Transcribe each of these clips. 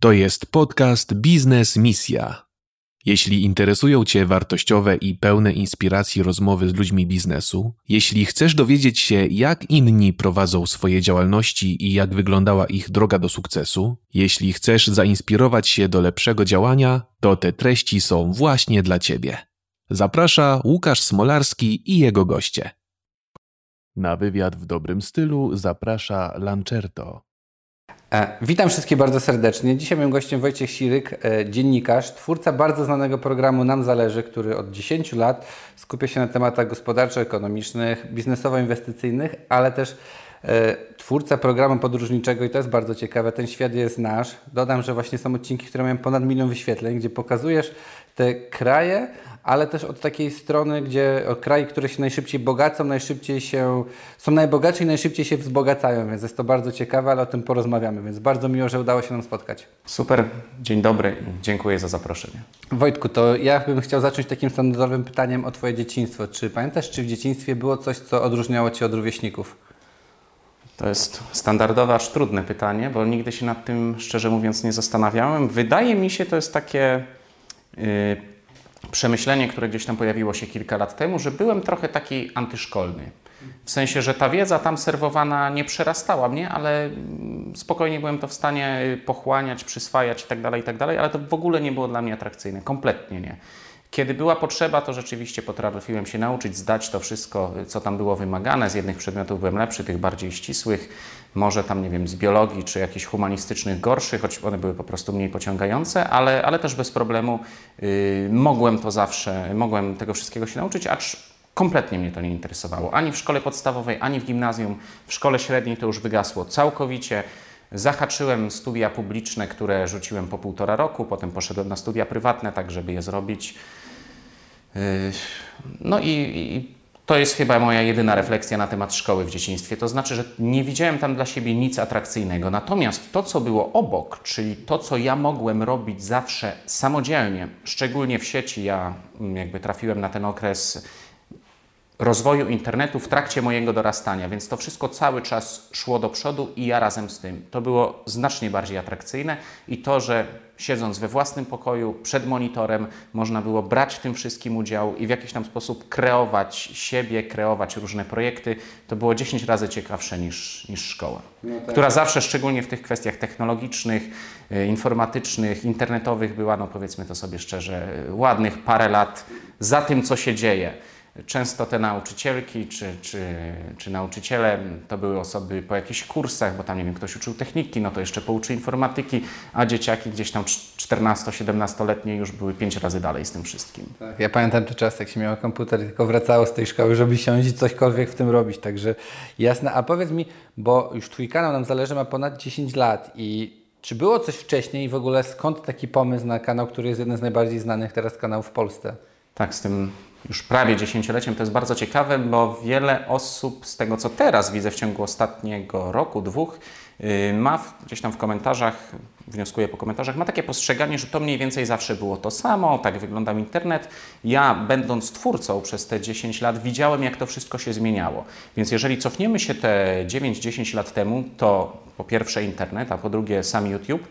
To jest podcast Biznes Misja. Jeśli interesują Cię wartościowe i pełne inspiracji rozmowy z ludźmi biznesu, jeśli chcesz dowiedzieć się, jak inni prowadzą swoje działalności i jak wyglądała ich droga do sukcesu, jeśli chcesz zainspirować się do lepszego działania, to te treści są właśnie dla Ciebie. Zaprasza Łukasz Smolarski i jego goście. Na wywiad w dobrym stylu zaprasza Lancerto. E, witam wszystkich bardzo serdecznie. Dzisiaj moim gościem Wojciech Siryk, e, dziennikarz, twórca bardzo znanego programu Nam Zależy, który od 10 lat skupia się na tematach gospodarczo-ekonomicznych, biznesowo-inwestycyjnych, ale też e, twórca programu podróżniczego i to jest bardzo ciekawe, ten świat jest nasz. Dodam, że właśnie są odcinki, które mają ponad milion wyświetleń, gdzie pokazujesz te kraje, ale też od takiej strony, gdzie od krajów, które się najszybciej bogacą, najszybciej się, są najbogatsze i najszybciej się wzbogacają, więc jest to bardzo ciekawe, ale o tym porozmawiamy, więc bardzo miło, że udało się nam spotkać. Super, dzień dobry, dziękuję za zaproszenie. Wojtku, to ja bym chciał zacząć takim standardowym pytaniem o Twoje dzieciństwo. Czy pamiętasz, czy w dzieciństwie było coś, co odróżniało Cię od rówieśników? To jest standardowe, aż trudne pytanie, bo nigdy się nad tym, szczerze mówiąc, nie zastanawiałem. Wydaje mi się, to jest takie yy, przemyślenie, które gdzieś tam pojawiło się kilka lat temu, że byłem trochę taki antyszkolny. W sensie, że ta wiedza tam serwowana nie przerastała mnie, ale mm, spokojnie byłem to w stanie pochłaniać, przyswajać itd., tak itd., tak ale to w ogóle nie było dla mnie atrakcyjne, kompletnie nie. Kiedy była potrzeba, to rzeczywiście potrafiłem się nauczyć, zdać to wszystko, co tam było wymagane. Z jednych przedmiotów byłem lepszy, tych bardziej ścisłych, może tam, nie wiem, z biologii czy jakichś humanistycznych gorszych, choć one były po prostu mniej pociągające, ale, ale też bez problemu yy, mogłem to zawsze, mogłem tego wszystkiego się nauczyć, acz kompletnie mnie to nie interesowało. Ani w szkole podstawowej, ani w gimnazjum. W szkole średniej to już wygasło całkowicie. Zahaczyłem studia publiczne, które rzuciłem po półtora roku, potem poszedłem na studia prywatne, tak żeby je zrobić. Yy, no i, i to jest chyba moja jedyna refleksja na temat szkoły w dzieciństwie. To znaczy, że nie widziałem tam dla siebie nic atrakcyjnego. Natomiast to, co było obok, czyli to, co ja mogłem robić zawsze samodzielnie, szczególnie w sieci, ja mm, jakby trafiłem na ten okres rozwoju internetu w trakcie mojego dorastania, więc to wszystko cały czas szło do przodu i ja razem z tym. To było znacznie bardziej atrakcyjne i to, że siedząc we własnym pokoju przed monitorem można było brać w tym wszystkim udział i w jakiś tam sposób kreować siebie, kreować różne projekty, to było 10 razy ciekawsze niż, niż szkoła, no tak. która zawsze, szczególnie w tych kwestiach technologicznych, e, informatycznych, internetowych była, no powiedzmy to sobie szczerze, ładnych parę lat za tym, co się dzieje. Często te nauczycielki czy, czy, czy nauczyciele to były osoby po jakichś kursach, bo tam nie wiem, ktoś uczył techniki, no to jeszcze pouczy informatyki, a dzieciaki gdzieś tam 14-17-letnie już były pięć razy dalej z tym wszystkim. Tak, ja pamiętam te czasy, jak się miało komputer, tylko wracało z tej szkoły, żeby siąść i cośkolwiek w tym robić, także jasne. A powiedz mi, bo już Twój kanał nam zależy, ma ponad 10 lat i czy było coś wcześniej i w ogóle skąd taki pomysł na kanał, który jest jeden z najbardziej znanych teraz kanałów w Polsce? Tak, z tym już prawie dziesięcioleciem. To jest bardzo ciekawe, bo wiele osób z tego, co teraz widzę w ciągu ostatniego roku, dwóch, y, ma gdzieś tam w komentarzach, wnioskuję po komentarzach, ma takie postrzeganie, że to mniej więcej zawsze było to samo, tak wyglądał internet. Ja, będąc twórcą przez te 10 lat, widziałem, jak to wszystko się zmieniało. Więc jeżeli cofniemy się te 9-10 lat temu, to po pierwsze internet, a po drugie sam YouTube,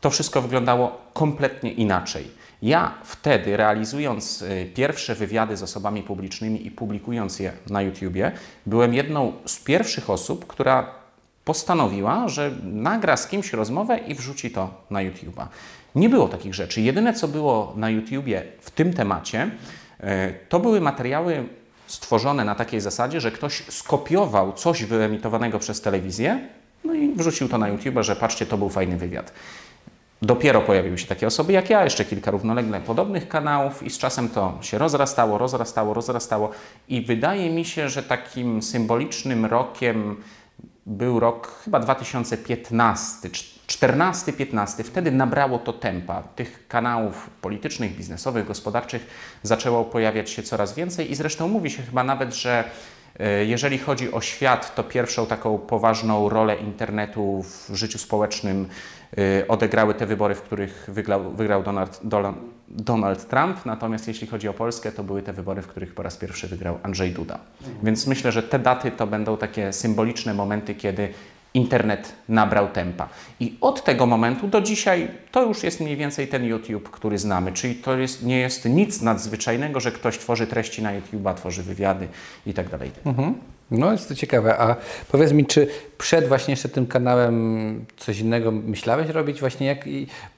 to wszystko wyglądało kompletnie inaczej. Ja wtedy, realizując y, pierwsze wywiady z osobami publicznymi i publikując je na YouTubie, byłem jedną z pierwszych osób, która postanowiła, że nagra z kimś rozmowę i wrzuci to na YouTuba. Nie było takich rzeczy. Jedyne, co było na YouTubie w tym temacie, y, to były materiały stworzone na takiej zasadzie, że ktoś skopiował coś wyemitowanego przez telewizję, no i wrzucił to na YouTube, że patrzcie, to był fajny wywiad. Dopiero pojawiły się takie osoby jak ja, jeszcze kilka równolegle podobnych kanałów i z czasem to się rozrastało, rozrastało, rozrastało i wydaje mi się, że takim symbolicznym rokiem był rok chyba 2015, 14-15. Wtedy nabrało to tempa. Tych kanałów politycznych, biznesowych, gospodarczych zaczęło pojawiać się coraz więcej i zresztą mówi się chyba nawet, że e, jeżeli chodzi o świat, to pierwszą taką poważną rolę internetu w życiu społecznym odegrały te wybory, w których wygrał, wygrał Donald, Donald, Trump, natomiast jeśli chodzi o Polskę, to były te wybory, w których po raz pierwszy wygrał Andrzej Duda. Więc myślę, że te daty to będą takie symboliczne momenty, kiedy internet nabrał tempa. I od tego momentu do dzisiaj to już jest mniej więcej ten YouTube, który znamy. Czyli to jest, nie jest nic nadzwyczajnego, że ktoś tworzy treści na YouTube'a, tworzy wywiady i tak. Mhm. No jest to ciekawe. A powiedz mi, czy przed właśnie jeszcze tym kanałem coś innego myślałeś robić właśnie jak,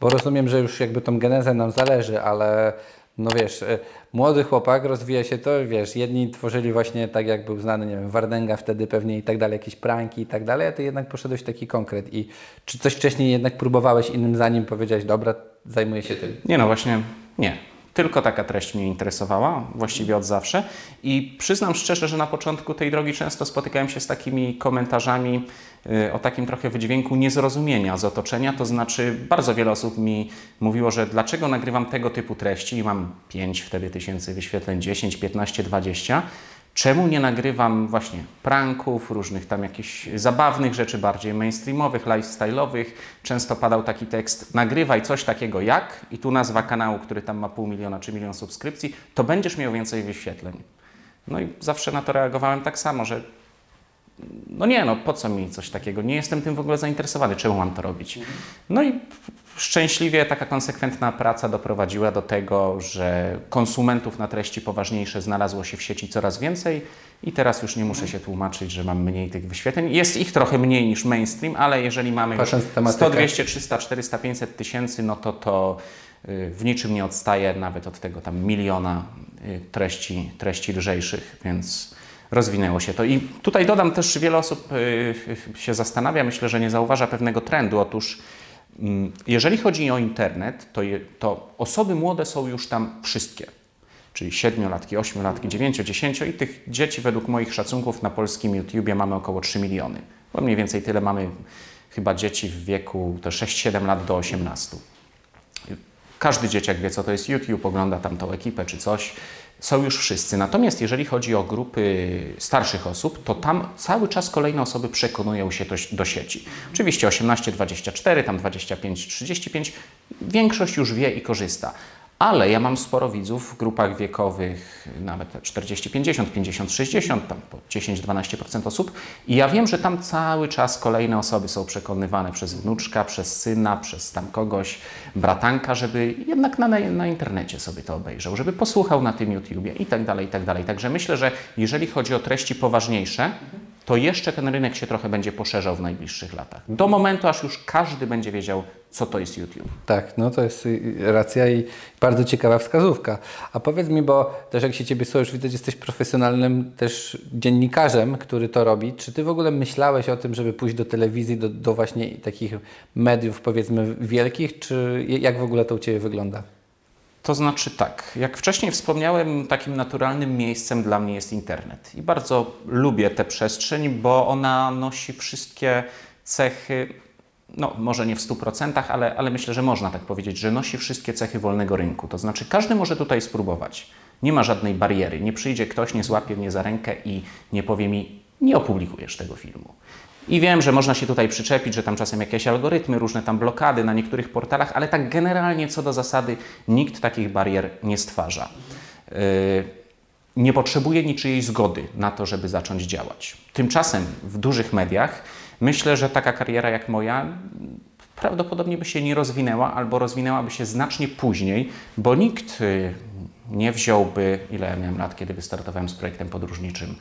bo rozumiem, że już jakby tą genezę nam zależy, ale no wiesz, e, młody chłopak rozwija się to, wiesz, jedni tworzyli właśnie tak jak był znany, nie wiem, Wardenga wtedy pewnie i tak dalej, jakieś pranki i tak dalej, a ty jednak poszedłeś taki konkret i czy coś wcześniej jednak próbowałeś innym zanim powiedziałeś, dobra, zajmuję się tym? Nie no, właśnie nie. Tylko taka treść mnie interesowała, właściwie od zawsze. I przyznam szczerze, że na początku tej drogi często spotykałem się z takimi komentarzami y, o takim trochę wydźwięku niezrozumienia z otoczenia. To znaczy, bardzo wiele osób mi mówiło, że dlaczego nagrywam tego typu treści i mam 5 wtedy tysięcy wyświetleń, 10, 15, 20 Czemu nie nagrywam właśnie pranków, różnych tam jakichś zabawnych rzeczy, bardziej mainstreamowych, lifestyle'owych? Często padał taki tekst, nagrywaj coś takiego jak, i tu nazwa kanału, który tam ma pół miliona czy milion subskrypcji, to będziesz miał więcej wyświetleń. No i zawsze na to reagowałem tak samo, że no nie, no po co mi coś takiego? Nie jestem tym w ogóle zainteresowany, czemu mam to robić? No i szczęśliwie taka konsekwentna praca doprowadziła do tego, że konsumentów na treści poważniejsze znalazło się w sieci coraz więcej i teraz już nie muszę się tłumaczyć, że mam mniej tych wyświetleń. Jest ich trochę mniej niż mainstream, ale jeżeli mamy 100, 200, 300, 400, 500 tysięcy, no to to y, w niczym nie odstaje nawet od tego tam miliona y, treści, treści lżejszych, więc rozwinęło się to. I tutaj dodam też, wiele osób y, się zastanawia, myślę, że nie zauważa pewnego trendu. Otóż jeżeli chodzi o internet, to, je, to osoby młode są już tam wszystkie. Czyli siedmiolatki, ośmiolatki, dziewięcio, dziesięcio i tych dzieci według moich szacunków na polskim YouTubie mamy około 3 miliony. Bo mniej więcej tyle mamy chyba dzieci w wieku to 6-7 lat do 18. Każdy dzieciak wie, co to jest YouTube, ogląda tam tą ekipę czy coś są już wszyscy. Natomiast jeżeli chodzi o grupy starszych osób, to tam cały czas kolejne osoby przekonują się do, do sieci. Oczywiście 18-24, tam 25-35, większość już wie i korzysta. Ale ja mam sporo widzów w grupach wiekowych, nawet 40, 50, 50, 60, tam po 10-12% osób. I ja wiem, że tam cały czas kolejne osoby są przekonywane przez wnuczka, przez syna, przez tam kogoś, bratanka, żeby jednak na, na internecie sobie to obejrzał, żeby posłuchał na tym YouTubie i tak dalej, i tak dalej. Także myślę, że jeżeli chodzi o treści poważniejsze, to jeszcze ten rynek się trochę będzie poszerzał w najbliższych latach. Do momentu, aż już każdy będzie wiedział, co to jest YouTube. Tak, no to jest y, racja i bardzo ciekawa wskazówka. A powiedz mi, bo też jak się Ciebie już widać, jesteś profesjonalnym też dziennikarzem, który to robi. Czy Ty w ogóle myślałeś o tym, żeby pójść do telewizji, do, do właśnie takich mediów powiedzmy wielkich, czy jak w ogóle to u Ciebie wygląda? To znaczy tak, jak wcześniej wspomniałem, takim naturalnym miejscem dla mnie jest internet. I bardzo lubię tę przestrzeń, bo ona nosi wszystkie cechy, no może nie w 100%, ale, ale myślę, że można tak powiedzieć, że nosi wszystkie cechy wolnego rynku. To znaczy każdy może tutaj spróbować. Nie ma żadnej bariery. Nie przyjdzie ktoś, nie złapie mnie za rękę i nie powie mi, nie opublikujesz tego filmu. I wiem, że można się tutaj przyczepić, że tam czasem jakieś algorytmy, różne tam blokady na niektórych portalach, ale tak generalnie co do zasady nikt takich barier nie stwarza. Yy, nie potrzebuje niczyjej zgody na to, żeby zacząć działać. Tymczasem w dużych mediach myślę, że taka kariera jak moja prawdopodobnie by się nie rozwinęła albo rozwinęłaby się znacznie później, bo nikt yy, nie wziąłby, ile miałem lat, kiedy wystartowałem z projektem podróżniczym,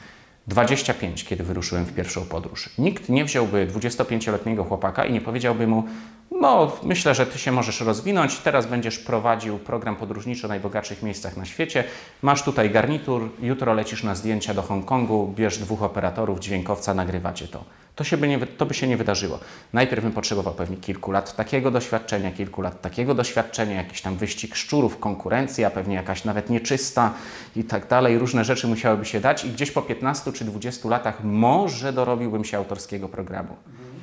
25, kiedy wyruszyłem w pierwszą podróż. Nikt nie wziąłby 25-letniego chłopaka i nie powiedziałby mu: No, myślę, że ty się możesz rozwinąć, teraz będziesz prowadził program podróżniczy o najbogatszych miejscach na świecie. Masz tutaj garnitur, jutro lecisz na zdjęcia do Hongkongu, bierz dwóch operatorów, dźwiękowca, nagrywacie to to, się by nie, to by się nie wydarzyło. Najpierw bym potrzebował pewnie kilku lat takiego doświadczenia, kilku lat takiego doświadczenia, jakiś tam wyścig szczurów, konkurencja, pewnie jakaś nawet nieczysta i tak dalej. Różne rzeczy musiałyby się dać i gdzieś po 15 czy 20 latach może dorobiłbym się autorskiego programu.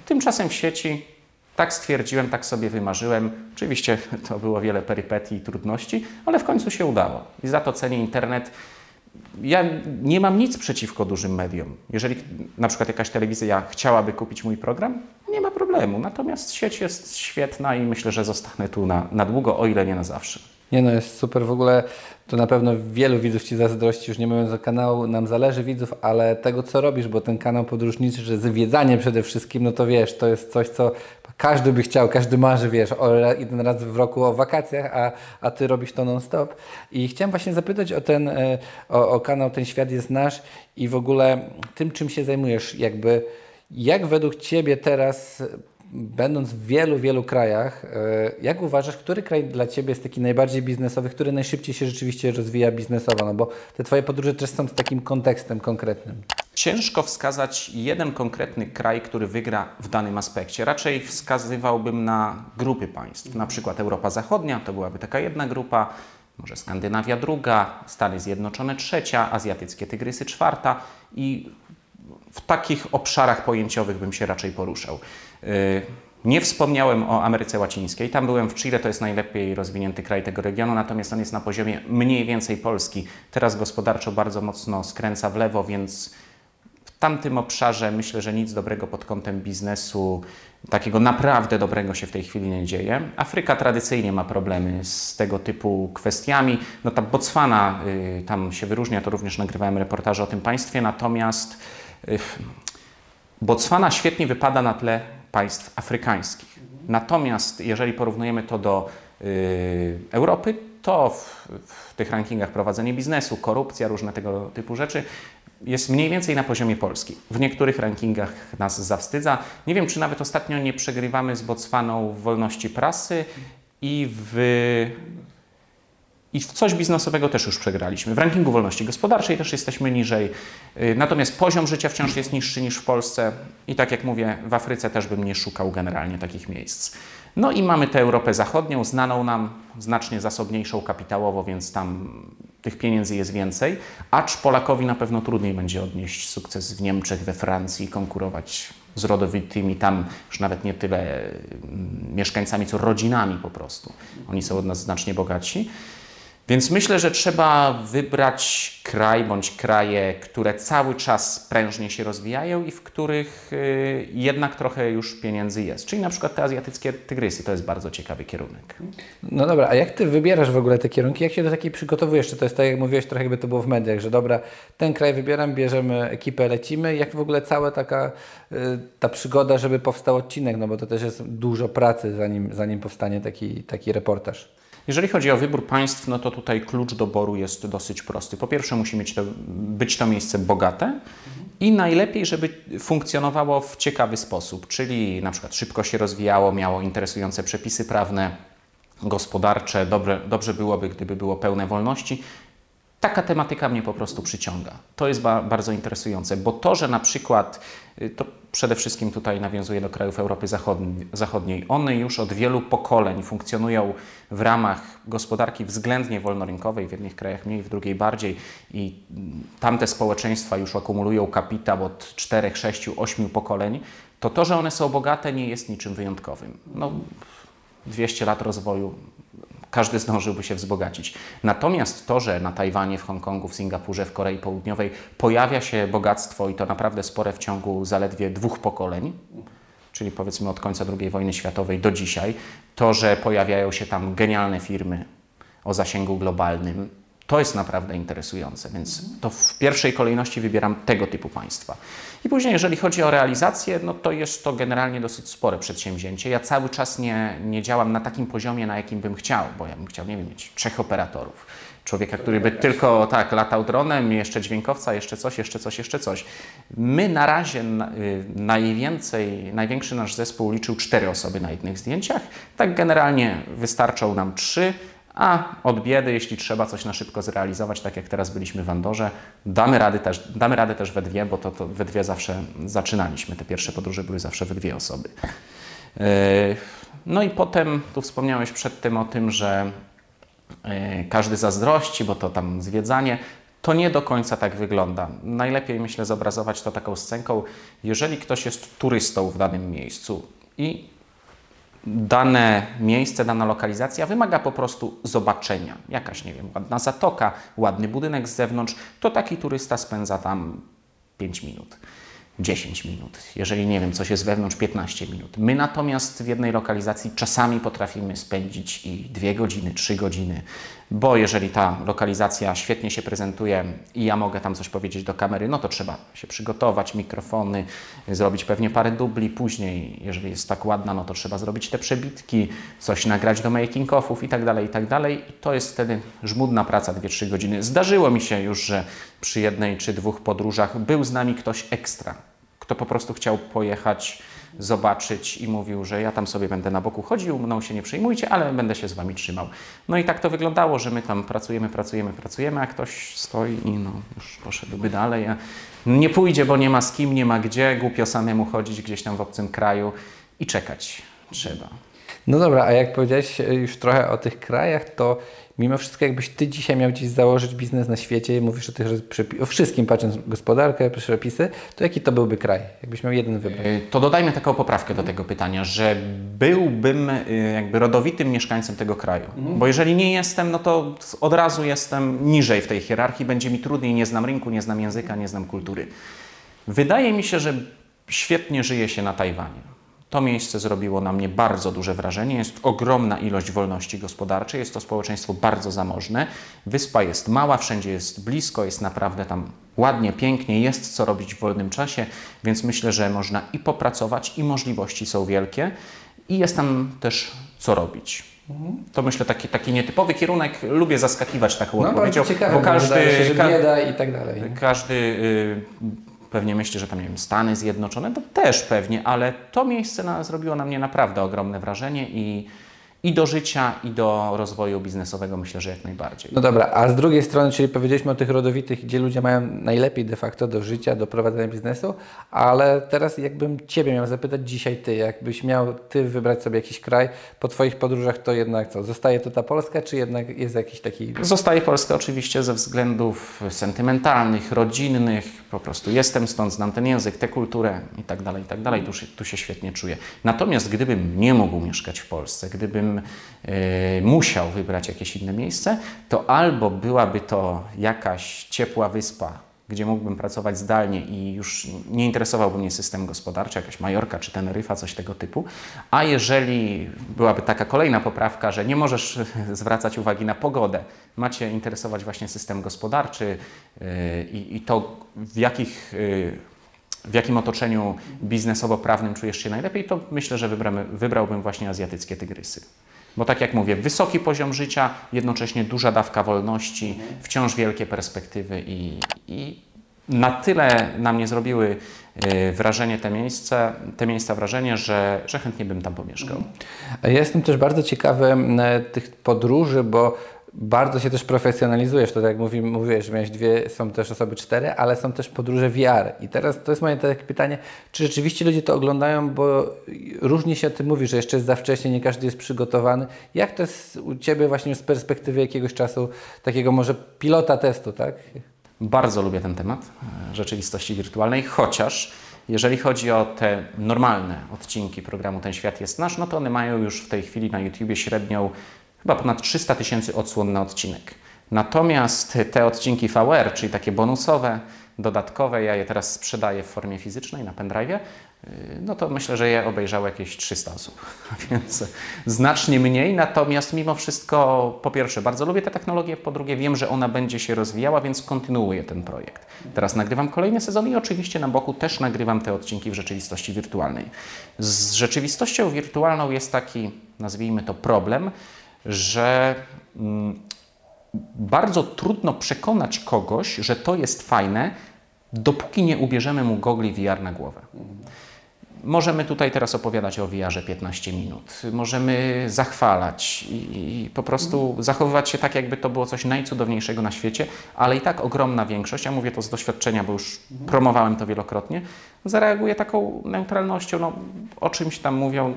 Tymczasem w sieci tak stwierdziłem, tak sobie wymarzyłem. Oczywiście to było wiele perypetii i trudności, ale w końcu się udało. I za to cenię internet ja nie mam nic przeciwko dużym mediom. Jeżeli na przykład jakaś telewizja chciałaby kupić mój program, nie ma problemu. Natomiast sieć jest świetna i myślę, że zostanę tu na, na długo, o ile nie na zawsze. Nie no, jest super w ogóle. To na pewno wielu widzów Ci zazdrości, już nie mówiąc o kanału, nam zależy widzów, ale tego co robisz, bo ten kanał podróżniczy, że zwiedzanie przede wszystkim, no to wiesz, to jest coś, co każdy by chciał, każdy marzy, wiesz, o jeden raz w roku o wakacjach, a, a Ty robisz to non-stop. I chciałem właśnie zapytać o ten, e, o, o kanał Ten Świat jest Nasz i w ogóle tym, czym się zajmujesz, jakby jak według Ciebie teraz będąc w wielu, wielu krajach, e, jak uważasz, który kraj dla Ciebie jest taki najbardziej biznesowy, który najszybciej się rzeczywiście rozwija biznesowo? No bo te Twoje podróże też są z takim kontekstem konkretnym. Ciężko wskazać jeden konkretny kraj, który wygra w danym aspekcie. Raczej wskazywałbym na grupy państw. Na przykład Europa Zachodnia to byłaby taka jedna grupa, może Skandynawia druga, Stany Zjednoczone trzecia, azjatyckie tygrysy czwarta i w takich obszarach pojęciowych bym się raczej poruszał. Y, nie wspomniałem o Ameryce Łacińskiej. Tam byłem w Chile, to jest najlepiej rozwinięty kraj tego regionu, natomiast on jest na poziomie mniej więcej Polski. Teraz gospodarczo bardzo mocno skręca w lewo, więc w tamtym obszarze myślę, że nic dobrego pod kątem biznesu, takiego naprawdę dobrego się w tej chwili nie dzieje. Afryka tradycyjnie ma problemy z tego typu kwestiami. No ta Botswana y, tam się wyróżnia, to również nagrywałem reportaże o tym państwie, natomiast y, Botswana świetnie wypada na tle państw afrykańskich. Natomiast jeżeli porównujemy to do y, Europy, to w, w, tych rankingach prowadzenie biznesu, korupcja, różne tego typu rzeczy jest mniej więcej na poziomie Polski. W niektórych rankingach nas zawstydza. Nie wiem, czy nawet ostatnio nie przegrywamy z Botswaną w wolności prasy i w i w coś biznesowego też już przegraliśmy. W rankingu wolności gospodarczej też jesteśmy niżej. Y, natomiast poziom życia wciąż jest niższy niż w Polsce. I tak jak mówię, w Afryce też bym nie szukał generalnie takich miejsc. No i mamy tę Europę Zachodnią, znaną nam, znacznie zasobniejszą kapitałowo, więc tam tych pieniędzy jest więcej. Acz Polakowi na pewno trudniej będzie odnieść sukces w Niemczech, we Francji, konkurować z rodowitymi tam już nawet nie tyle mm, mieszkańcami, co rodzinami po prostu. Oni są od nas znacznie bogatsi. Więc myślę, że trzeba wybrać kraj bądź kraje, które cały czas prężnie się rozwijają i w których y, jednak trochę już pieniędzy jest. Czyli na przykład te azjatyckie tygrysy to jest bardzo ciekawy kierunek. No dobra, a jak ty wybierasz w ogóle te kierunki? Jak się do takiej przygotowujesz? Czy to jest tak, jak mówiłeś, trochę jakby to było w mediach, że dobra, ten kraj wybieram, bierzemy ekipę, lecimy. Jak w ogóle cała taka y, ta przygoda, żeby powstał odcinek? No bo to też jest dużo pracy, zanim, zanim powstanie taki, taki reportaż. Jeżeli chodzi o wybór państw, no to tutaj klucz doboru jest dosyć prosty. Po pierwsze, musi mieć to, być to miejsce bogate i najlepiej, żeby funkcjonowało w ciekawy sposób, czyli na przykład szybko się rozwijało, miało interesujące przepisy prawne, gospodarcze, dobre, dobrze byłoby, gdyby było pełne wolności. Taka tematyka mnie po prostu przyciąga. To jest ba bardzo interesujące, bo to, że na przykład, y, to przede wszystkim tutaj nawiązuje do krajów Europy Zachodniej, one już od wielu pokoleń funkcjonują w ramach gospodarki względnie wolnorynkowej, w jednych krajach mniej, w drugiej bardziej i tamte społeczeństwa już akumulują kapitał od 4, 6, 8 pokoleń, to to, że one są bogate nie jest niczym wyjątkowym. No, 200 lat rozwoju każdy zdążyłby się wzbogacić. Natomiast to, że na Tajwanie, w Hongkongu, w Singapurze, w Korei Południowej pojawia się bogactwo i to naprawdę spore w ciągu zaledwie dwóch pokoleń, czyli powiedzmy od końca II wojny światowej do dzisiaj, to, że pojawiają się tam genialne firmy o zasięgu globalnym, to jest naprawdę interesujące, więc to w pierwszej kolejności wybieram tego typu państwa. I później, jeżeli chodzi o realizację, no to jest to generalnie dosyć spore przedsięwzięcie. Ja cały czas nie, nie działam na takim poziomie, na jakim bym chciał, bo ja bym chciał, nie wiem, mieć trzech operatorów. Człowieka, który by tylko tak latał dronem, jeszcze dźwiękowca, jeszcze coś, jeszcze coś, jeszcze coś. My na razie y, najwięcej, największy nasz zespół liczył cztery osoby na jednych zdjęciach. Tak generalnie wystarczą nam trzy a od biedy, jeśli trzeba coś na szybko zrealizować, tak jak teraz byliśmy w Andorze, damy radę też, damy radę też we dwie, bo to, to we dwie zawsze zaczynaliśmy. Te pierwsze podróże były zawsze we dwie osoby. Yy, no i potem, tu wspomniałeś przed tym o tym, że yy, każdy zazdrości, bo to tam zwiedzanie. To nie do końca tak wygląda. Najlepiej, myślę, zobrazować to taką scenką. Jeżeli ktoś jest turystą w danym miejscu i dane miejsce, dana lokalizacja wymaga po prostu zobaczenia. Jakaś, nie wiem, ładna zatoka, ładny budynek z zewnątrz, to taki turysta spędza tam 5 minut. 10 minut. Jeżeli nie wiem, coś jest wewnątrz, 15 minut. My natomiast w jednej lokalizacji czasami potrafimy spędzić i 2 godziny, 3 godziny, bo jeżeli ta lokalizacja świetnie się prezentuje i ja mogę tam coś powiedzieć do kamery, no to trzeba się przygotować, mikrofony, zrobić pewnie parę dubli. Później, jeżeli jest tak ładna, no to trzeba zrobić te przebitki, coś nagrać do making-offów i tak dalej, i tak dalej. I to jest wtedy żmudna praca, 2-3 godziny. Zdarzyło mi się już, że przy jednej czy dwóch podróżach był z nami ktoś ekstra, kto po prostu chciał pojechać, zobaczyć i mówił, że ja tam sobie będę na boku chodził, mną się nie przejmujcie, ale będę się z Wami trzymał. No i tak to wyglądało, że my tam pracujemy, pracujemy, pracujemy, a ktoś stoi i no już poszedłby dalej. A nie pójdzie, bo nie ma z kim, nie ma gdzie, głupio samemu chodzić gdzieś tam w obcym kraju i czekać trzeba. No dobra, a jak powiedziałeś już trochę o tych krajach, to mimo wszystko jakbyś Ty dzisiaj miał gdzieś założyć biznes na świecie, mówisz o tych o wszystkim, patrząc gospodarkę, przepisy, to jaki to byłby kraj? Jakbyś miał jeden wybrać? E, to dodajmy taką poprawkę do tego pytania, że byłbym e, jakby rodowitym mieszkańcem tego kraju. Mhm. Bo jeżeli nie jestem, no to od razu jestem niżej w tej hierarchii, będzie mi trudniej, nie znam rynku, nie znam języka, nie znam kultury. Wydaje mi się, że świetnie żyje się na Tajwanie. To miejsce zrobiło na mnie bardzo duże wrażenie. Jest ogromna ilość wolności gospodarczej, jest to społeczeństwo bardzo zamożne. Wyspa jest mała, wszędzie jest blisko, jest naprawdę tam ładnie, pięknie, jest co robić w wolnym czasie, więc myślę, że można i popracować, i możliwości są wielkie, i jest tam też co robić. To myślę taki, taki nietypowy kierunek. Lubię zaskakiwać taką no, odpowiedzią. Ciekawe, bo każdy, się, że bieda i tak dalej. Każdy y, pewnie myśli, że tam nie wiem, Stany Zjednoczone, to też pewnie, ale to miejsce na, zrobiło na mnie naprawdę ogromne wrażenie i i do życia, i do rozwoju biznesowego myślę, że jak najbardziej. No dobra, a z drugiej strony, czyli powiedzieliśmy o tych rodowitych, gdzie ludzie mają najlepiej de facto do życia, do prowadzenia biznesu, ale teraz jakbym Ciebie miał zapytać dzisiaj Ty, jakbyś miał Ty wybrać sobie jakiś kraj po Twoich podróżach, to jednak co, zostaje to ta Polska, czy jednak jest jakiś taki... Zostaje Polska oczywiście ze względów sentymentalnych, rodzinnych, po prostu jestem stąd, znam ten język, tę kulturę i tak dalej, i tak dalej, tu się, tu się świetnie czuję. Natomiast gdybym nie mógł mieszkać w Polsce, gdybym E, musiał wybrać jakieś inne miejsce, to albo byłaby to jakaś ciepła wyspa, gdzie mógłbym pracować zdalnie i już nie interesowałby mnie system gospodarczy, jakaś Majorka czy Teneryfa, coś tego typu. A jeżeli byłaby taka kolejna poprawka, że nie możesz zwracać uwagi na pogodę, macie interesować właśnie system gospodarczy e, i, i to w jakich e, w jakim otoczeniu biznesowo-prawnym czujesz się najlepiej, to myślę, że wybrałbym właśnie azjatyckie tygrysy. Bo tak jak mówię, wysoki poziom życia, jednocześnie duża dawka wolności, wciąż wielkie perspektywy i, i na tyle na mnie zrobiły y, wrażenie te miejsca, te miejsca wrażenie, że, że chętnie bym tam pomieszkał. Ja jestem też bardzo ciekawy tych podróży, bo bardzo się też profesjonalizujesz. To tak jak mówi, mówiłeś, że miałeś dwie, są też osoby cztery, ale są też podróże VR. I teraz to jest moje takie pytanie, czy rzeczywiście ludzie to oglądają, bo różnie się o tym mówi, że jeszcze jest za wcześnie, nie każdy jest przygotowany. Jak to jest u Ciebie właśnie z perspektywy jakiegoś czasu, takiego może pilota testu, tak? Bardzo lubię ten temat e, rzeczywistości wirtualnej, chociaż jeżeli chodzi o te normalne odcinki programu Ten Świat jest Nasz, no to one mają już w tej chwili na YouTubie średnią chyba ponad 300 tysięcy odsłon na odcinek. Natomiast te odcinki VR, czyli takie bonusowe, dodatkowe, ja je teraz sprzedaję w formie fizycznej na pendrive, y, no to myślę, że je obejrzało jakieś 300 osób, więc znacznie mniej. Natomiast mimo wszystko, po pierwsze, bardzo lubię tę technologię, po drugie, wiem, że ona będzie się rozwijała, więc kontynuuję ten projekt. Teraz nagrywam kolejny sezon i oczywiście na boku też nagrywam te odcinki w rzeczywistości wirtualnej. Z rzeczywistością wirtualną jest taki, nazwijmy to, problem, że mm, bardzo trudno przekonać kogoś, że to jest fajne, dopóki nie ubierzemy mu gogli VR na głowę. Możemy tutaj teraz opowiadać o VR-ze 15 minut. Możemy zachwalać i, po prostu zachowywać się tak, jakby to było coś najcudowniejszego na świecie, ale i tak ogromna większość, ja mówię to z doświadczenia, bo już promowałem to wielokrotnie, zareaguje taką neutralnością. No, o czymś tam mówią,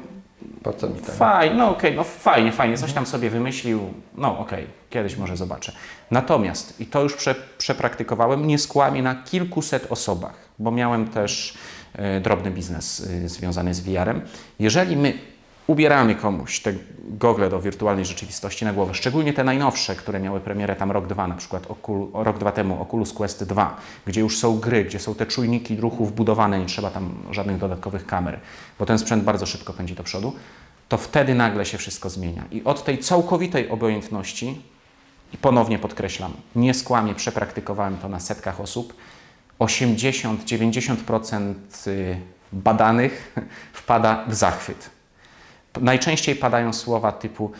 po co mi to? Fajnie, no okej, okay, no fajnie, fajnie, coś tam sobie wymyślił, no okej, okay, kiedyś może zobaczę. Natomiast, i to już prze, przepraktykowałem, nie skłamię na kilkuset osobach, bo miałem też y, drobny biznes y, związany z VR-em. Jeżeli my ubieramy komuś te gogle do wirtualnej rzeczywistości na głowę, szczególnie te najnowsze, które miały premierę tam rok, dwa, na przykład rok, dwa temu Oculus Quest 2, gdzie już są gry, gdzie są te czujniki ruchu wbudowane, nie trzeba tam żadnych dodatkowych kamer, bo ten sprzęt bardzo szybko pędzi do przodu, to wtedy nagle się wszystko zmienia. I od tej całkowitej obojętności, i ponownie podkreślam, nie skłamie, przepraktykowałem to na setkach osób, 80-90% y, badanych wpada w zachwyt najczęściej padają słowa typu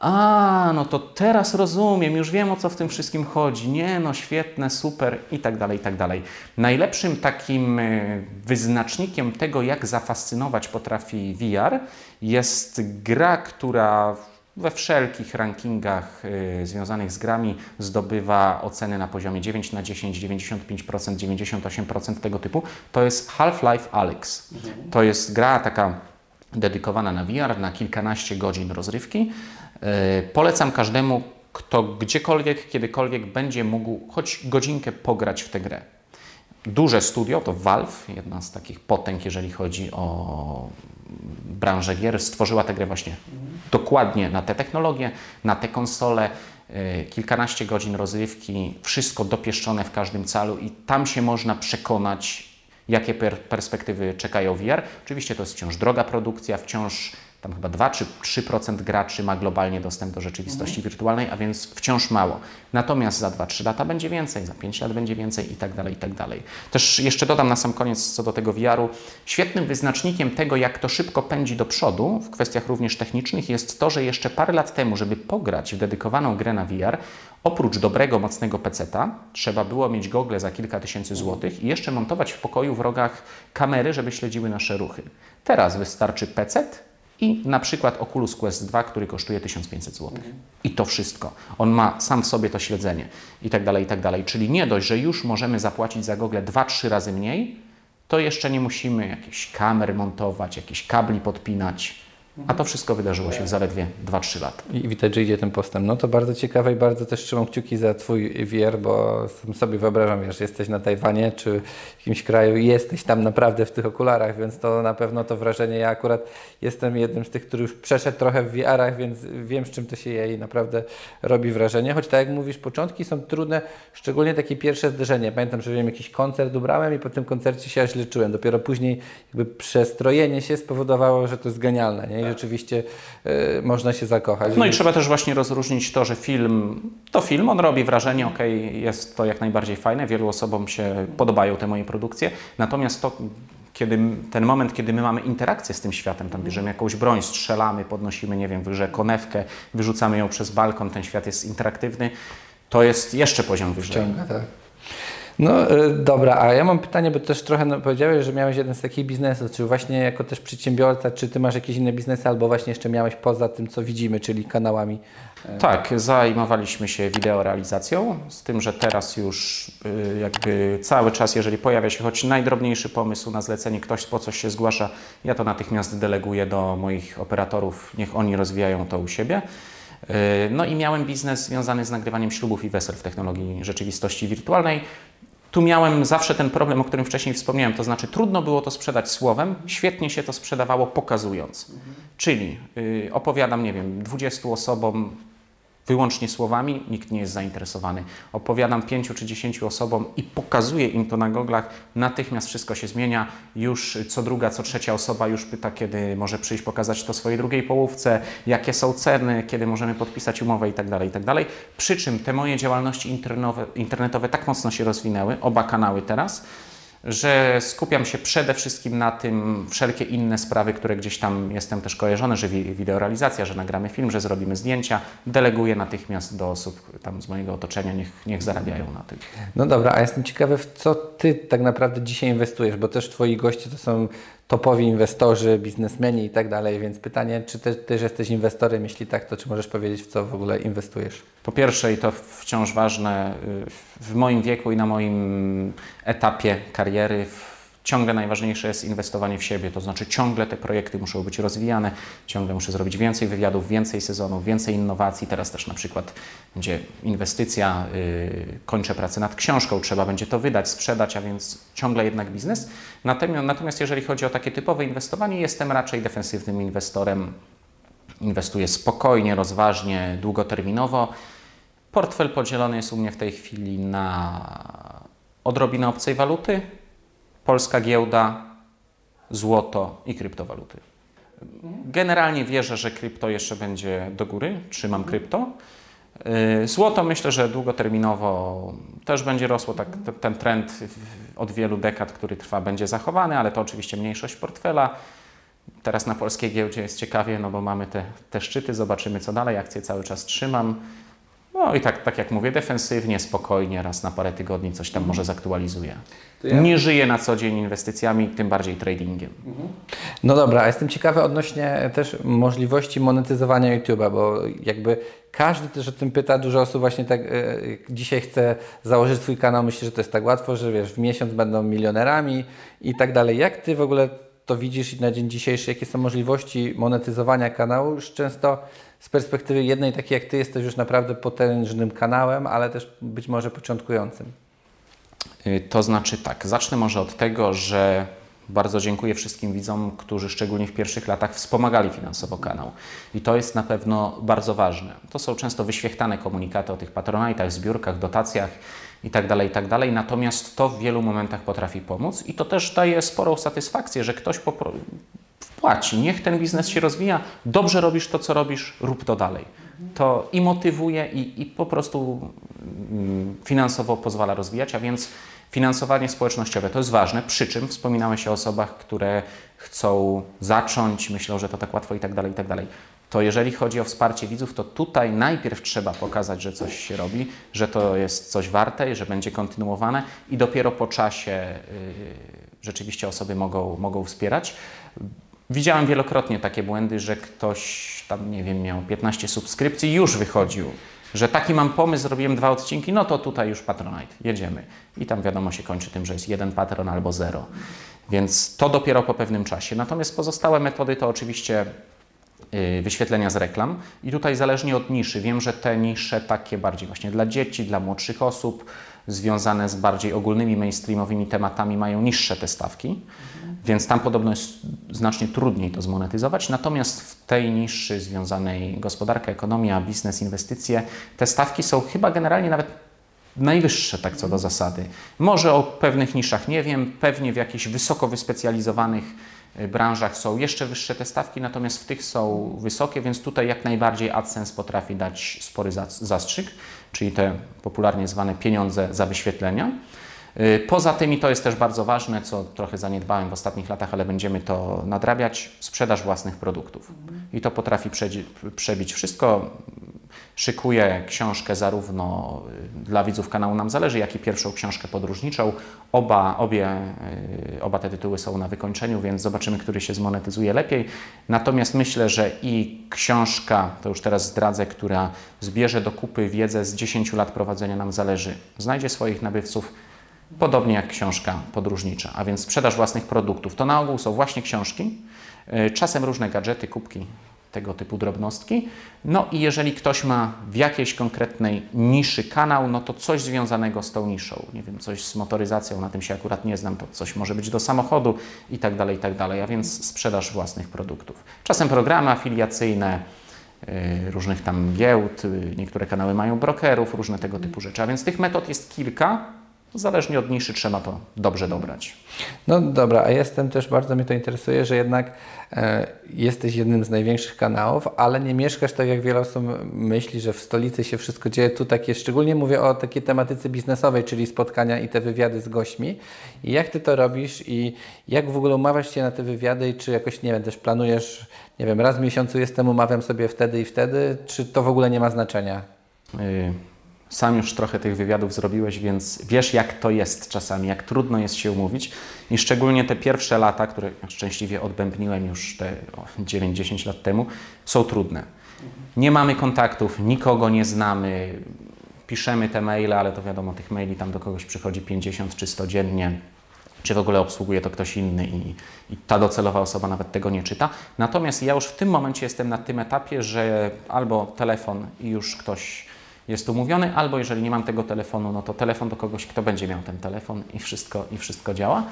a, no to teraz rozumiem, już wiem o co w tym wszystkim chodzi. Nie, no świetne, super i tak dalej, i tak dalej. Najlepszym takim e, wyznacznikiem tego, jak zafascynować potrafi VR, jest gra, która we wszelkich rankingach y, związanych z grami zdobywa oceny na poziomie 9 na 10, 95%, 98% tego typu. To jest Half-Life Alyx. To jest gra taka dedykowana na VR, na kilkanaście godzin rozrywki. E, polecam każdemu, kto gdziekolwiek, kiedykolwiek będzie mógł choć godzinkę pograć w tę grę. Duże studio to Valve, jedna z takich potęg, jeżeli chodzi o branżę gier, stworzyła tę grę właśnie dokładnie na te technologie, na te konsole. E, kilkanaście godzin rozrywki, wszystko dopieszczone w każdym calu i tam się można przekonać, jakie per perspektywy czekają VR. Oczywiście to jest wciąż droga produkcja, wciąż tam chyba 2 czy 3% graczy ma globalnie dostęp do rzeczywistości mhm. wirtualnej, a więc wciąż mało. Natomiast za 2-3 lata będzie więcej, za 5 lat będzie więcej i tak dalej, i tak dalej. Też jeszcze dodam na sam koniec co do tego VR-u. Świetnym wyznacznikiem tego, jak to szybko pędzi do przodu, w kwestiach również technicznych, jest to, że jeszcze parę lat temu, żeby pograć w dedykowaną grę na VR, Oprócz dobrego, mocnego peceta trzeba było mieć gogle za kilka tysięcy złotych i jeszcze montować w pokoju w rogach kamery, żeby śledziły nasze ruchy. Teraz wystarczy pecet i na przykład Oculus Quest 2, który kosztuje 1500 zł. I to wszystko. On ma sam w sobie to śledzenie i tak dalej, i tak dalej. Czyli nie dość, że już możemy zapłacić za gogle 2-3 razy mniej, to jeszcze nie musimy jakichś kamer montować, jakichś kabli podpinać a to wszystko wydarzyło się w zaledwie 2-3 lata. I widać, że idzie ten postęp. No to bardzo ciekawe i bardzo też trzymam kciuki za Twój VR, bo sobie wyobrażam, wiesz, jesteś na Tajwanie czy w jakimś kraju i jesteś tam naprawdę w tych okularach, więc to na pewno to wrażenie. Ja akurat jestem jednym z tych, który już przeszedł trochę w VR-ach, więc wiem, z czym to się je i naprawdę robi wrażenie. Choć tak jak mówisz, początki są trudne, szczególnie takie pierwsze zderzenie. Pamiętam, że wiem, jakiś koncert ubrałem i po tym koncercie się aż leczyłem. Dopiero później jakby przestrojenie się spowodowało, że to jest genialne. Nie? Rzeczywiście y, można się zakochać. No i trzeba też właśnie rozróżnić to, że film to film, on robi wrażenie, ok, jest to jak najbardziej fajne, wielu osobom się podobają te moje produkcje, natomiast to kiedy, ten moment, kiedy my mamy interakcję z tym światem, tam bierzemy jakąś broń, strzelamy, podnosimy, nie wiem, w grze konewkę, wyrzucamy ją przez balkon, ten świat jest interaktywny, to jest jeszcze poziom wyżej. Wciąga, tak. No e, dobra, a ja mam pytanie, bo też trochę no, powiedziałeś, że miałeś jeden z takich biznesów, czy właśnie jako też przedsiębiorca, czy ty masz jakieś inne biznesy, albo właśnie jeszcze miałeś poza tym, co widzimy, czyli kanałami? E, tak, zajmowaliśmy się wideorealizacją, z tym, że teraz już y, jakby cały czas, jeżeli pojawia się choć najdrobniejszy pomysł na zlecenie, ktoś po coś się zgłasza, ja to natychmiast deleguję do moich operatorów, niech oni rozwijają to u siebie. No i miałem biznes związany z nagrywaniem ślubów i wesel w technologii rzeczywistości wirtualnej. Tu miałem zawsze ten problem, o którym wcześniej wspomniałem, to znaczy trudno było to sprzedać słowem, świetnie się to sprzedawało pokazując. Mhm. Czyli y, opowiadam, nie wiem, 20 osobom wyłącznie słowami, nikt nie jest zainteresowany. Opowiadam pięciu czy dziesięciu osobom i pokazuję im to na goglach, natychmiast wszystko się zmienia. Już co druga, co trzecia osoba już pyta, kiedy może przyjść pokazać to swojej drugiej połówce, jakie są ceny, kiedy możemy podpisać umowę itd. Tak itd. Tak Przy czym te moje działalności internetowe tak mocno się rozwinęły, oba kanały teraz, że skupiam się przede wszystkim na tym, wszelkie inne sprawy, które gdzieś tam jestem też kojarzony, że wideorealizacja, że nagramy film, że zrobimy zdjęcia, deleguję natychmiast do osób tam z mojego otoczenia, niech, niech zarabiają na tym. No dobra, a jestem ciekawy, w co Ty tak naprawdę dzisiaj inwestujesz, bo też Twoi goście to są topowi inwestorzy, biznesmeni i tak dalej, więc pytanie, czy ty też jesteś inwestorem? Jeśli tak, to czy możesz powiedzieć, w co w ogóle inwestujesz? Po pierwsze, i to wciąż ważne, y, w moim wieku i na moim etapie kariery, ciągle najważniejsze jest inwestowanie w siebie, to znaczy ciągle te projekty muszą być rozwijane, ciągle muszę zrobić więcej wywiadów, więcej sezonów, więcej innowacji. Teraz też na przykład będzie inwestycja, yy, kończę pracę nad książką, trzeba będzie to wydać, sprzedać, a więc ciągle jednak biznes. Natomiast, natomiast jeżeli chodzi o takie typowe inwestowanie, jestem raczej defensywnym inwestorem inwestuję spokojnie, rozważnie, długoterminowo. Portfel podzielony jest u mnie w tej chwili na odrobinę obcej waluty, polska giełda, złoto i kryptowaluty. Generalnie wierzę, że krypto jeszcze będzie do góry, trzymam krypto. Y, złoto myślę, że długoterminowo też będzie rosło, tak, ten trend od wielu dekad, który trwa, będzie zachowany, ale to oczywiście mniejszość portfela. Teraz na polskiej giełdzie jest ciekawie, no bo mamy te, te szczyty, zobaczymy co dalej, akcje cały czas trzymam. No i tak, tak jak mówię, defensywnie, spokojnie, raz na parę tygodni coś tam może zaktualizuję. Ja... Nie żyję na co dzień inwestycjami, tym bardziej tradingiem. No dobra, a jestem ciekawy odnośnie też możliwości monetyzowania YouTube'a, bo jakby każdy też o tym pyta, dużo osób właśnie tak e, dzisiaj chce założyć swój kanał, myśli, że to jest tak łatwo, że wiesz, w miesiąc będą milionerami i tak dalej. Jak Ty w ogóle to widzisz na dzień dzisiejszy, jakie są możliwości monetyzowania kanału? Już często z perspektywy jednej, takiej jak Ty, jesteś już naprawdę potężnym kanałem, ale też być może początkującym. Y, to znaczy tak, zacznę może od tego, że bardzo dziękuję wszystkim widzom, którzy szczególnie w pierwszych latach wspomagali finansowo kanał. I to jest na pewno bardzo ważne. To są często wyświechtane komunikaty o tych patronajtach, zbiórkach, dotacjach itd., tak itd. Tak Natomiast to w wielu momentach potrafi pomóc i to też daje sporą satysfakcję, że ktoś wpłaci, niech ten biznes się rozwija, dobrze robisz to, co robisz, rób to dalej. To i motywuje, i, i po prostu mm, finansowo pozwala rozwijać, a więc finansowanie społecznościowe to jest ważne, przy czym wspominałeś o osobach, które chcą zacząć, myślą, że to tak łatwo i tak dalej, i tak dalej to jeżeli chodzi o wsparcie widzów, to tutaj najpierw trzeba pokazać, że coś się robi, że to jest coś warte i że będzie kontynuowane i dopiero po czasie yy, rzeczywiście osoby mogą, mogą wspierać. Widziałem wielokrotnie takie błędy, że ktoś tam, nie wiem, miał 15 subskrypcji i już wychodził, że taki mam pomysł, zrobiłem dwa odcinki, no to tutaj już Patronite, jedziemy. I tam wiadomo się kończy tym, że jest jeden patron albo zero. Więc to dopiero po pewnym czasie. Natomiast pozostałe metody to oczywiście Y, wyświetlenia z reklam. I tutaj zależnie od niszy, wiem, że te nisze takie bardziej właśnie dla dzieci, dla młodszych osób, związane z bardziej ogólnymi mainstreamowymi tematami mają niższe te stawki, mhm. więc tam podobno jest znacznie trudniej to zmonetyzować. Natomiast w tej niszy związanej gospodarka, ekonomia, biznes, inwestycje, te stawki są chyba generalnie nawet najwyższe tak co do zasady. Może o pewnych niszach nie wiem, pewnie w jakichś wysoko wyspecjalizowanych Y, branżach są jeszcze wyższe te stawki, natomiast w tych są wysokie, więc tutaj jak najbardziej AdSense potrafi dać spory zastrzyk, czyli te popularnie zwane pieniądze za wyświetlenia. Y, poza tym, i to jest też bardzo ważne, co trochę zaniedbałem w ostatnich latach, ale będziemy to nadrabiać, sprzedaż własnych produktów. I to potrafi przebić wszystko. Szykuję książkę zarówno y, dla widzów kanału Nam Zależy, jak i pierwszą książkę podróżniczą. Oba, obie, y, oba te tytuły są na wykończeniu, więc zobaczymy, który się zmonetyzuje lepiej. Natomiast myślę, że i książka, to już teraz zdradzę, która zbierze do kupy wiedzę z 10 lat prowadzenia Nam Zależy, znajdzie swoich nabywców podobnie jak książka podróżnicza, a więc sprzedaż własnych produktów. To na ogół są właśnie książki, y, czasem różne gadżety, kubki, tego typu drobnostki. No i jeżeli ktoś ma w jakiejś konkretnej niszy kanał, no to coś związanego z tą niszą, nie wiem, coś z motoryzacją, na tym się akurat nie znam, to coś może być do samochodu i tak dalej, i tak dalej, a więc sprzedaż własnych produktów. Czasem programy afiliacyjne, y, różnych tam giełd, y, niektóre kanały mają brokerów, różne tego typu rzeczy, a więc tych metod jest kilka, Zależnie od niszy trzeba to dobrze dobrać. No dobra, a jestem też, bardzo mnie to interesuje, że jednak e, jesteś jednym z największych kanałów, ale nie mieszkasz tak jak wiele osób myśli, że w stolicy się wszystko dzieje. Tu takie, szczególnie mówię o takiej tematyce biznesowej, czyli spotkania i te wywiady z gośćmi. I jak Ty to robisz i jak w ogóle umawiasz się na te wywiady i czy jakoś, nie wiem, też planujesz, nie wiem, raz w miesiącu jestem, umawiam sobie wtedy i wtedy, czy to w ogóle nie ma znaczenia? Y sam już trochę tych wywiadów zrobiłeś, więc wiesz, jak to jest czasami, jak trudno jest się umówić. I szczególnie te pierwsze lata, które szczęśliwie odbębniłem już te 9-10 lat temu, są trudne. Nie mamy kontaktów, nikogo nie znamy, piszemy te maile, ale to wiadomo, tych maili tam do kogoś przychodzi 50 czy 100 dziennie, czy w ogóle obsługuje to ktoś inny i, i, ta docelowa osoba nawet tego nie czyta. Natomiast ja już w tym momencie jestem na tym etapie, że albo telefon i już ktoś jest umówiony, albo jeżeli nie mam tego telefonu, no to telefon do kogoś, kto będzie miał ten telefon i wszystko, i wszystko działa.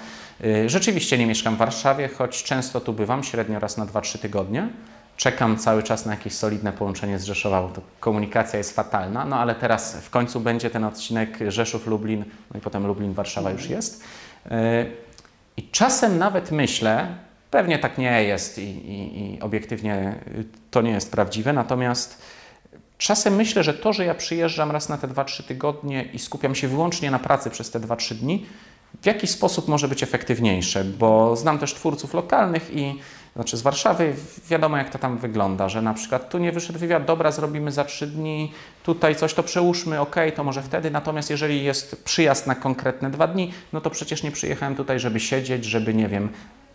Y, rzeczywiście nie mieszkam w Warszawie, choć często tu bywam, średnio raz na 2-3 tygodnie. czekam cały czas na jakieś solidne połączenie z Rzeszowa, bo to komunikacja jest fatalna, no ale teraz w końcu będzie ten odcinek Rzeszów-Lublin, no i potem Lublin-Warszawa już jest. E, I czasem nawet myślę, pewnie tak nie jest i, i, i obiektywnie to nie jest prawdziwe, natomiast czasem myślę, że to, że ja przyjeżdżam raz na te 2-3 tygodnie i skupiam się wyłącznie na pracy przez te 2-3 dni, w jakiś sposób może być efektywniejsze, bo znam też twórców lokalnych i znaczy z Warszawy wiadomo jak to tam wygląda, że na przykład tu nie wyszedł wywiad, dobra, zrobimy za trzy dni, tutaj coś to przełóżmy, ok, to może wtedy, natomiast jeżeli jest przyjazd na konkretne dwa dni, no to przecież nie przyjechałem tutaj, żeby siedzieć, żeby nie wiem,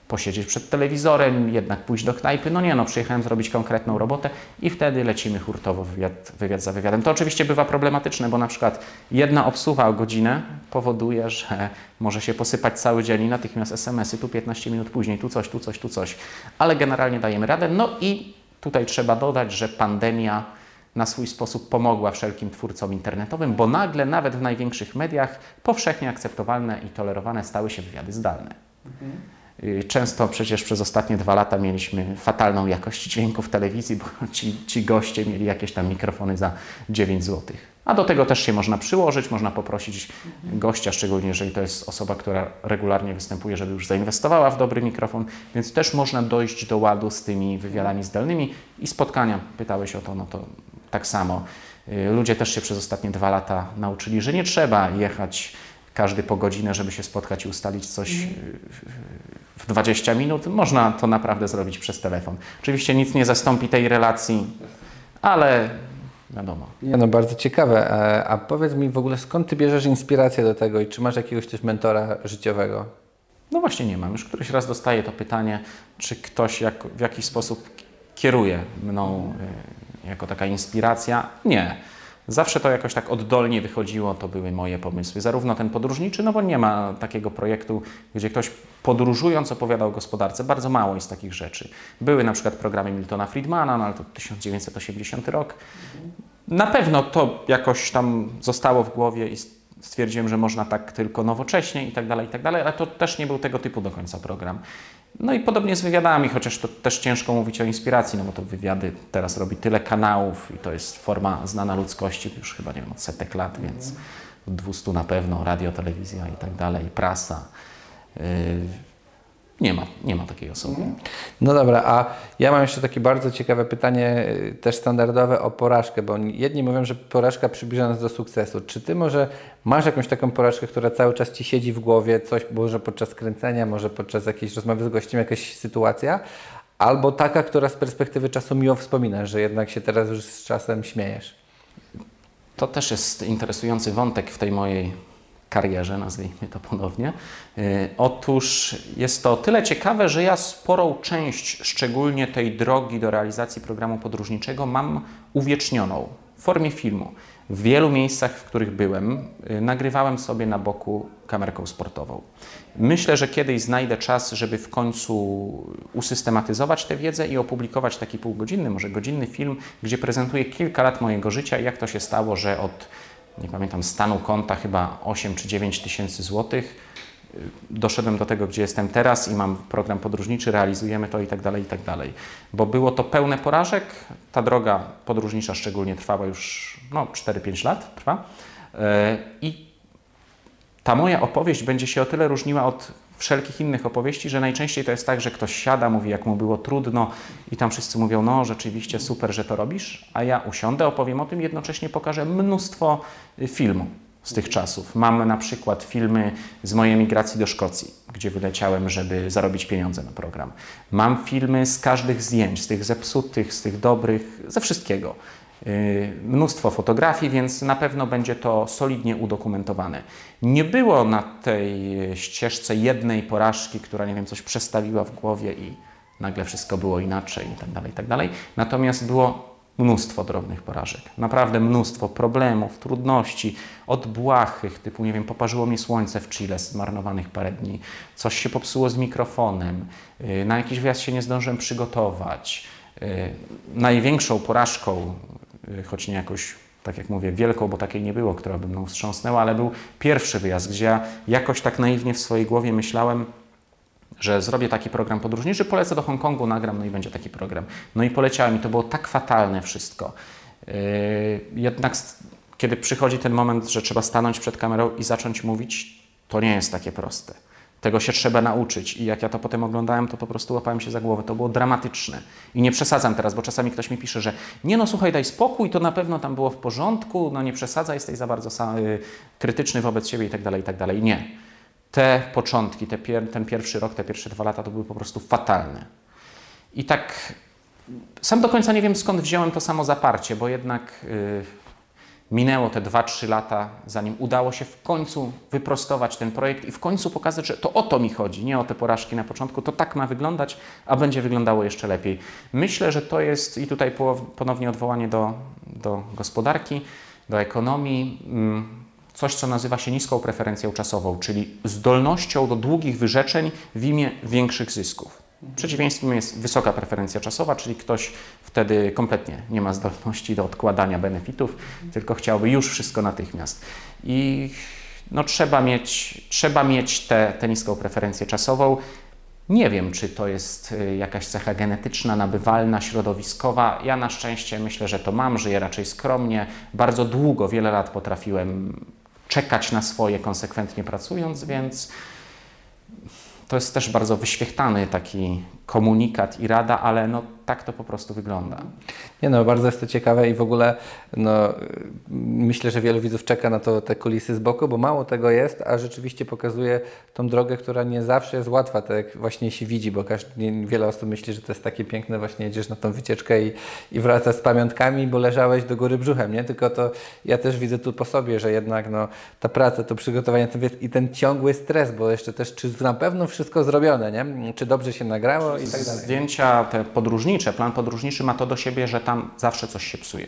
posiedzieć przed telewizorem, jednak pójść do knajpy. No nie, no przyjechałem zrobić konkretną robotę i wtedy lecimy hurtowo wywiad, wywiad za wywiadem. To oczywiście bywa problematyczne, bo na przykład jedna obsuwa o godzinę powoduje, że może się posypać cały dzień i natychmiast SMS-y, tu 15 minut później, tu coś, tu coś, tu coś. Ale generalnie dajemy radę. No i tutaj trzeba dodać, że pandemia na swój sposób pomogła wszelkim twórcom internetowym, bo nagle nawet w największych mediach powszechnie akceptowalne i tolerowane stały się wywiady zdalne. Mhm. Y, często przecież przez ostatnie dwa lata mieliśmy fatalną jakość dźwięku w telewizji, bo ci, ci goście mieli jakieś tam mikrofony za 9 zł. A do tego też się można przyłożyć, można poprosić gościa, szczególnie jeżeli to jest osoba, która regularnie występuje, żeby już zainwestowała w dobry mikrofon, więc też można dojść do ładu z tymi wywiadami zdalnymi i spotkania. Pytałeś o to, no to tak samo. Y, ludzie też się przez ostatnie dwa lata nauczyli, że nie trzeba jechać każdy po godzinę, żeby się spotkać i ustalić coś w 20 minut. Można to naprawdę zrobić przez telefon. Oczywiście nic nie zastąpi tej relacji, ale wiadomo. Nie, no bardzo ciekawe. E, a powiedz mi w ogóle, skąd Ty bierzesz inspirację do tego i czy masz jakiegoś też mentora życiowego? No właśnie nie mam. Już któryś raz dostaję to pytanie, czy ktoś jak, w jakiś sposób kieruje mną e, jako taka inspiracja. Nie. Zawsze to jakoś tak oddolnie wychodziło, to były moje pomysły. Zarówno ten podróżniczy, no bo nie ma takiego projektu, gdzie ktoś podróżując opowiadał o gospodarce. Bardzo mało jest takich rzeczy. Były na przykład programy Miltona Friedmana, no ale to 1980 rok. Na pewno to jakoś tam zostało w głowie i stwierdziłem, że można tak tylko nowocześnie i tak dalej, i tak dalej, ale to też nie był tego typu do końca program. No i podobnie z wywiadami, chociaż to też ciężko mówić o inspiracji, no bo to wywiady teraz robi tyle kanałów i to jest forma znana ludzkości już chyba, nie wiem, od setek lat, więc od 200 na pewno, radio, telewizja i tak dalej, prasa. Yy, nie ma, nie ma takiej osoby. Mhm. No dobra, a ja mam jeszcze takie bardzo ciekawe pytanie, y, też standardowe o porażkę, bo jedni mówią, że porażka przybliża nas do sukcesu. Czy ty może masz jakąś taką porażkę, która cały czas ci siedzi w głowie, coś może podczas kręcenia, może podczas jakiejś rozmowy z gościem, jakaś sytuacja, albo taka, która z perspektywy czasu miło wspominasz, że jednak się teraz już z czasem śmiejesz? To też jest interesujący wątek w tej mojej karierze, nazwijmy to ponownie. Y, otóż jest to tyle ciekawe, że ja sporą część, szczególnie tej drogi do realizacji programu podróżniczego, mam uwiecznioną w formie filmu. W wielu miejscach, w których byłem, y, nagrywałem sobie na boku kamerką sportową. Myślę, że kiedyś znajdę czas, żeby w końcu usystematyzować tę wiedzę i opublikować taki półgodzinny, może godzinny film, gdzie prezentuję kilka lat mojego życia i jak to się stało, że od nie pamiętam, stanu konta chyba 8 czy 9 tysięcy złotych. Doszedłem do tego, gdzie jestem teraz i mam program podróżniczy, realizujemy to i tak dalej, i tak dalej. Bo było to pełne porażek. Ta droga podróżnicza szczególnie trwała już no, 4-5 lat. Trwa. E, I ta moja opowieść będzie się o tyle różniła od wszelkich innych opowieści, że najczęściej to jest tak, że ktoś siada, mówi jak mu było trudno i tam wszyscy mówią, no rzeczywiście super, że to robisz, a ja usiądę, opowiem o tym, jednocześnie pokażę mnóstwo y, filmu z tych czasów. Mam na przykład filmy z mojej emigracji do Szkocji, gdzie wyleciałem, żeby zarobić pieniądze na program. Mam filmy z każdych zdjęć, z tych zepsutych, z tych dobrych, ze wszystkiego. Y, mnóstwo fotografii, więc na pewno będzie to solidnie udokumentowane. Nie było na tej ścieżce jednej porażki, która, nie wiem, coś przestawiła w głowie i nagle wszystko było inaczej i tak dalej, tak dalej. Natomiast było mnóstwo drobnych porażek. Naprawdę mnóstwo problemów, trudności, od błahych, typu, nie wiem, poparzyło mnie słońce w Chile, zmarnowanych parę dni, coś się popsuło z mikrofonem, y, na jakiś wyjazd się nie zdążyłem przygotować. Y, największą porażką choć nie jakoś, tak jak mówię, wielką, bo takiej nie było, która by mną wstrząsnęła, ale był pierwszy wyjazd, gdzie ja jakoś tak naiwnie w swojej głowie myślałem, że zrobię taki program podróżniczy, polecę do Hongkongu, nagram, no i będzie taki program. No i poleciałem i to było tak fatalne wszystko. Yy, jednak kiedy przychodzi ten moment, że trzeba stanąć przed kamerą i zacząć mówić, to nie jest takie proste. Tego się trzeba nauczyć. I jak ja to potem oglądałem, to po prostu łapałem się za głowę. To było dramatyczne. I nie przesadzam teraz, bo czasami ktoś mi pisze, że nie no słuchaj, daj spokój, to na pewno tam było w porządku, no nie przesadzaj, jesteś za bardzo y, krytyczny wobec siebie i tak dalej, i tak dalej. Nie. Te początki, te pier ten pierwszy rok, te pierwsze dwa lata to były po prostu fatalne. I tak sam do końca nie wiem skąd wziąłem to samo zaparcie, bo jednak... Yy, Minęło te 2-3 lata, zanim udało się w końcu wyprostować ten projekt i w końcu pokazać, że to o to mi chodzi, nie o te porażki na początku, to tak ma wyglądać, a będzie wyglądało jeszcze lepiej. Myślę, że to jest i tutaj ponownie odwołanie do, do gospodarki, do ekonomii, mm, coś, co nazywa się niską preferencją czasową, czyli zdolnością do długich wyrzeczeń w imię większych zysków. Przeciwieństwem jest wysoka preferencja czasowa, czyli ktoś wtedy kompletnie nie ma zdolności do odkładania benefitów, tylko chciałby już wszystko natychmiast. I no, trzeba mieć, trzeba mieć tę niską preferencję czasową. Nie wiem, czy to jest y, jakaś cecha genetyczna, nabywalna, środowiskowa. Ja na szczęście myślę, że to mam, żyję raczej skromnie. Bardzo długo, wiele lat potrafiłem czekać na swoje, konsekwentnie pracując, więc to jest też bardzo wyświechtany taki komunikat i rada, ale no tak to po prostu wygląda. Nie no, bardzo jest to ciekawe i w ogóle no, myślę, że wielu widzów czeka na to te kulisy z boku, bo mało tego jest, a rzeczywiście pokazuje tą drogę, która nie zawsze jest łatwa, tak jak właśnie się widzi, bo każdy, wiele osób myśli, że to jest takie piękne, właśnie jedziesz na tą wycieczkę i, i wracasz z pamiątkami, bo leżałeś do góry brzuchem, nie? Tylko to ja też widzę tu po sobie, że jednak no, ta praca, to przygotowanie i ten ciągły stres, bo jeszcze też czy na pewno wszystko zrobione, nie? Czy dobrze się nagrało i tak dalej. Zdjęcia te podróżnicze, plan podróżniczy ma to do siebie, że tam zawsze coś się psuje.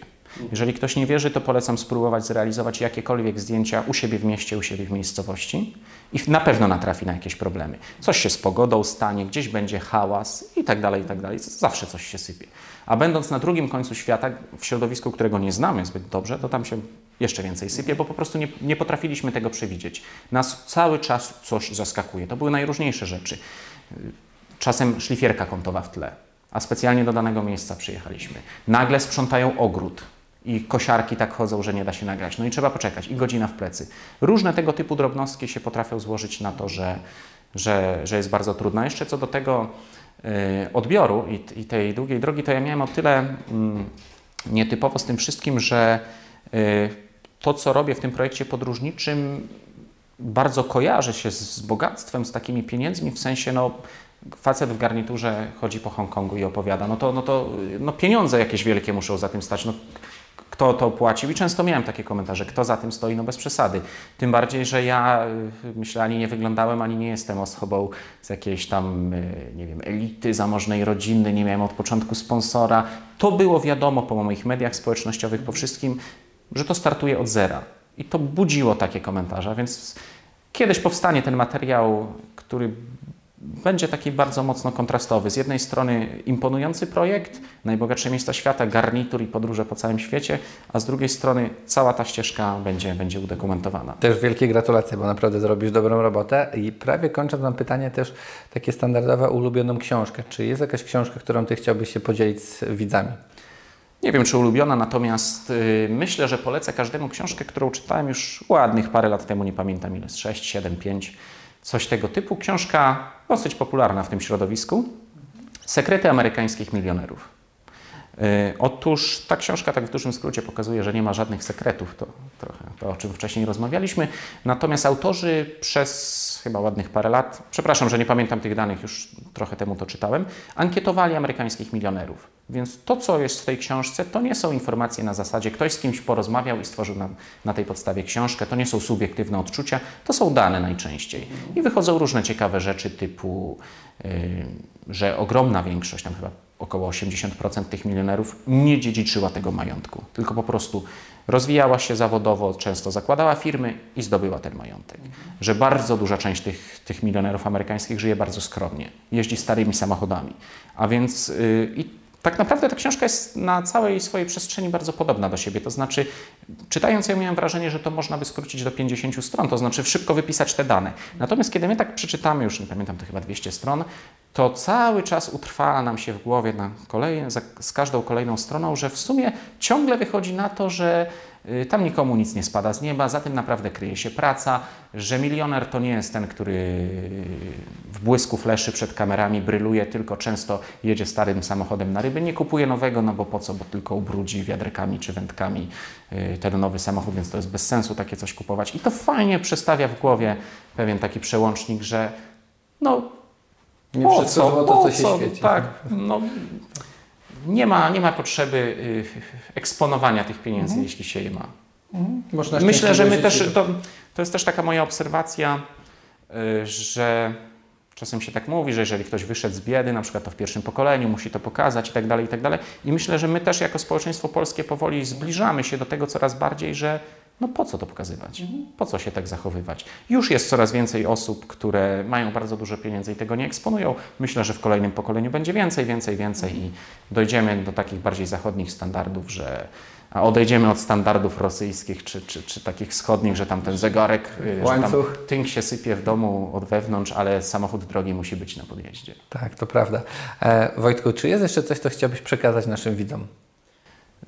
Jeżeli ktoś nie wierzy, to polecam spróbować zrealizować jakiekolwiek zdjęcia u siebie w mieście, u siebie w miejscowości i na pewno natrafi na jakieś problemy. Coś się z pogodą stanie, gdzieś będzie hałas i tak dalej, i tak dalej. Zawsze coś się sypie. A będąc na drugim końcu świata, w środowisku, którego nie znamy zbyt dobrze, to tam się jeszcze więcej sypie, bo po prostu nie, nie potrafiliśmy tego przewidzieć. Nas cały czas coś zaskakuje. To były najróżniejsze rzeczy. Czasem szlifierka kątowa w tle, a specjalnie do danego miejsca przyjechaliśmy. Nagle sprzątają ogród i kosiarki tak chodzą, że nie da się nagrać. No i trzeba poczekać i godzina w plecy. Różne tego typu drobnostki się potrafią złożyć na to, że, że, że jest bardzo trudno. Jeszcze co do tego y, odbioru i, i, tej długiej drogi, to ja miałem o tyle y, nietypowo z tym wszystkim, że y, to, co robię w tym projekcie podróżniczym, bardzo kojarzy się z bogactwem, z takimi pieniędzmi, w sensie no, facet w garniturze chodzi po Hongkongu i opowiada, no to, no to no pieniądze jakieś wielkie muszą za tym stać. No, kto to płacił? I często miałem takie komentarze, kto za tym stoi, no bez przesady. Tym bardziej, że ja y, myślę, ani nie wyglądałem, ani nie jestem osobą z jakiejś tam, y, nie wiem, elity zamożnej rodziny, nie miałem od początku sponsora. To było wiadomo po moich mediach społecznościowych, po wszystkim, że to startuje od zera. I to budziło takie komentarze, więc kiedyś powstanie ten materiał, który będzie taki bardzo mocno kontrastowy. Z jednej strony imponujący projekt, najbogatsze miejsca świata, garnitur i podróże po całym świecie, a z drugiej strony cała ta ścieżka będzie, będzie udokumentowana. Też wielkie gratulacje, bo naprawdę zrobisz dobrą robotę. I prawie kończąc mam pytanie też takie standardowe, ulubioną książkę. Czy jest jakaś książka, którą Ty chciałbyś się podzielić z widzami? Nie wiem, czy ulubiona, natomiast yy, myślę, że polecę każdemu książkę, którą czytałem już ładnych parę lat temu, nie pamiętam ile, 6, 7, 5 coś tego typu. Książka dosyć popularna w tym środowisku. Sekrety amerykańskich milionerów. E, otóż ta książka tak w dużym skrócie pokazuje, że nie ma żadnych sekretów, to trochę to, o czym wcześniej rozmawialiśmy. Natomiast autorzy przez chyba ładnych parę lat, przepraszam, że nie pamiętam tych danych, już trochę temu to czytałem, ankietowali amerykańskich milionerów. Więc to, co jest w tej książce, to nie są informacje na zasadzie ktoś z kimś porozmawiał i stworzył na tej podstawie książkę, to nie są subiektywne odczucia, to są dane najczęściej. I wychodzą różne ciekawe rzeczy typu, yy, że ogromna większość, tam chyba około 80% tych milionerów nie dziedziczyła tego majątku, tylko po prostu rozwijała się zawodowo, często zakładała firmy i zdobyła ten majątek. Że bardzo duża część tych, tych milionerów amerykańskich żyje bardzo skromnie, jeździ starymi samochodami. A więc yy, tak naprawdę ta książka jest na całej swojej przestrzeni bardzo podobna do siebie. To znaczy, czytając ja miałem wrażenie, że to można by skrócić do 50 stron, to znaczy szybko wypisać te dane. Natomiast kiedy my tak przeczytamy, już nie pamiętam, to chyba 200 stron, to cały czas utrwala nam się w głowie na kolej, z każdą kolejną stroną, że w sumie ciągle wychodzi na to, że tam nikomu nic nie spada z nieba, za tym naprawdę kryje się praca, że milioner to nie jest ten, który w błysku fleszy przed kamerami bryluje, tylko często jedzie starym samochodem na ryby, nie kupuje nowego, no bo po co, bo tylko ubrudzi wiadrekami czy wędkami y, ten nowy samochód, więc to jest bez sensu takie coś kupować. I to fajnie przestawia w głowie pewien taki przełącznik, że no nie po wszystko co, złoto, co się świeci. Tak, no, nie, ma, nie ma potrzeby y, eksponowania tych pieniędzy, mhm. jeśli się je ma. Mhm. Myślę, że my też, to, to jest też taka moja obserwacja, y, że czasem się tak mówi, że jeżeli ktoś wyszedł z biedy, na przykład to w pierwszym pokoleniu, musi to pokazać i tak dalej, i tak dalej. I myślę, że my też jako społeczeństwo polskie powoli zbliżamy się do tego coraz bardziej, że no po co to pokazywać? Po co się tak zachowywać? Już jest coraz więcej osób, które mają bardzo dużo pieniędzy i tego nie eksponują. Myślę, że w kolejnym pokoleniu będzie więcej, więcej, więcej i dojdziemy do takich bardziej zachodnich standardów, że a odejdziemy od standardów rosyjskich czy, czy, czy takich wschodnich, że tam ten zegarek, y, Łańcuch. że tynk się sypie w domu od wewnątrz, ale samochód drogi musi być na podjeździe. Tak, to prawda. E, Wojtku, czy jest jeszcze coś, co chciałbyś przekazać naszym widzom?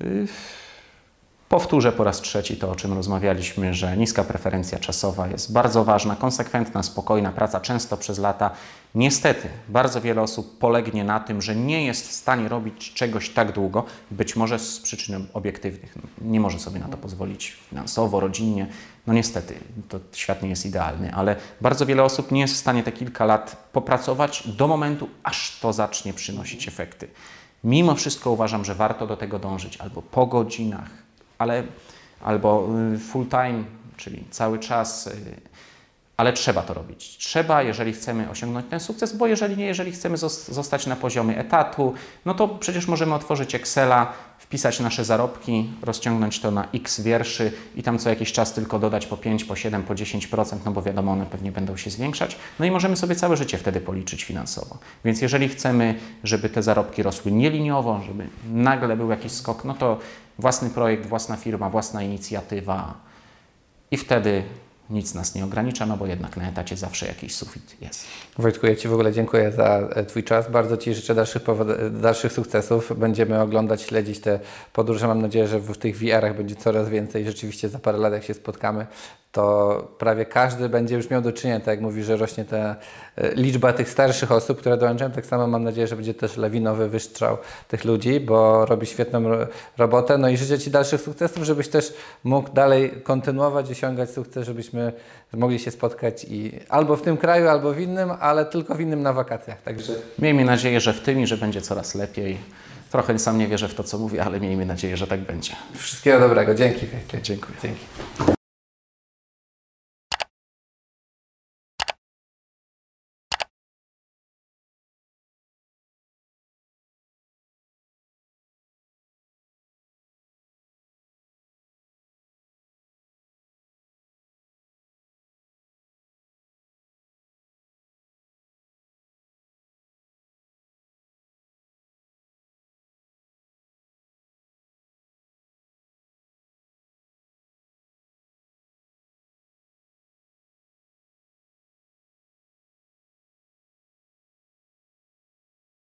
Y Powtórzę po raz trzeci to, o czym rozmawialiśmy, że niska preferencja czasowa jest bardzo ważna, konsekwentna, spokojna praca, często przez lata. Niestety, bardzo wiele osób polegnie na tym, że nie jest w stanie robić czegoś tak długo, być może z przyczyn obiektywnych. Nie może sobie na to pozwolić finansowo, rodzinnie. No niestety, to świat nie jest idealny, ale bardzo wiele osób nie jest w stanie te kilka lat popracować do momentu, aż to zacznie przynosić efekty. Mimo wszystko uważam, że warto do tego dążyć albo po godzinach, ale albo y, full time, czyli cały czas, y, ale trzeba to robić. Trzeba, jeżeli chcemy osiągnąć ten sukces, bo jeżeli nie, jeżeli chcemy zostać na poziomie etatu, no to przecież możemy otworzyć Excela, wpisać nasze zarobki, rozciągnąć to na x wierszy i tam co jakiś czas tylko dodać po 5, po 7, po 10%, no bo wiadomo, one pewnie będą się zwiększać. No i możemy sobie całe życie wtedy policzyć finansowo. Więc jeżeli chcemy, żeby te zarobki rosły nieliniowo, żeby nagle był jakiś skok, no to własny projekt, własna firma, własna inicjatywa i wtedy nic nas nie ogranicza, no bo jednak na etacie zawsze jakiś sufit jest. Wojtku, ja Ci w ogóle dziękuję za e, Twój czas. Bardzo Ci życzę dalszych, dalszych sukcesów. Będziemy oglądać, śledzić te podróże. Mam nadzieję, że w tych VR-ach będzie coraz więcej. Rzeczywiście za parę lat, jak się spotkamy, to prawie każdy będzie już miał do czynienia, tak jak mówi, że rośnie ta e, liczba tych starszych osób, które dołączają. Tak samo mam nadzieję, że będzie też lawinowy wystrzał tych ludzi, bo robi świetną robotę. No i życzę Ci dalszych sukcesów, żebyś też mógł dalej kontynuować, osiągać sukces, żebyśmy mogli się spotkać i albo w tym kraju, albo w innym, ale tylko w innym na wakacjach. Także... Miejmy nadzieję, że w tym i że będzie coraz lepiej. Trochę sam nie wierzę w to, co mówię, ale miejmy nadzieję, że tak będzie. Wszystkiego dobrego. Dzięki. Dziękuję. Dzięki.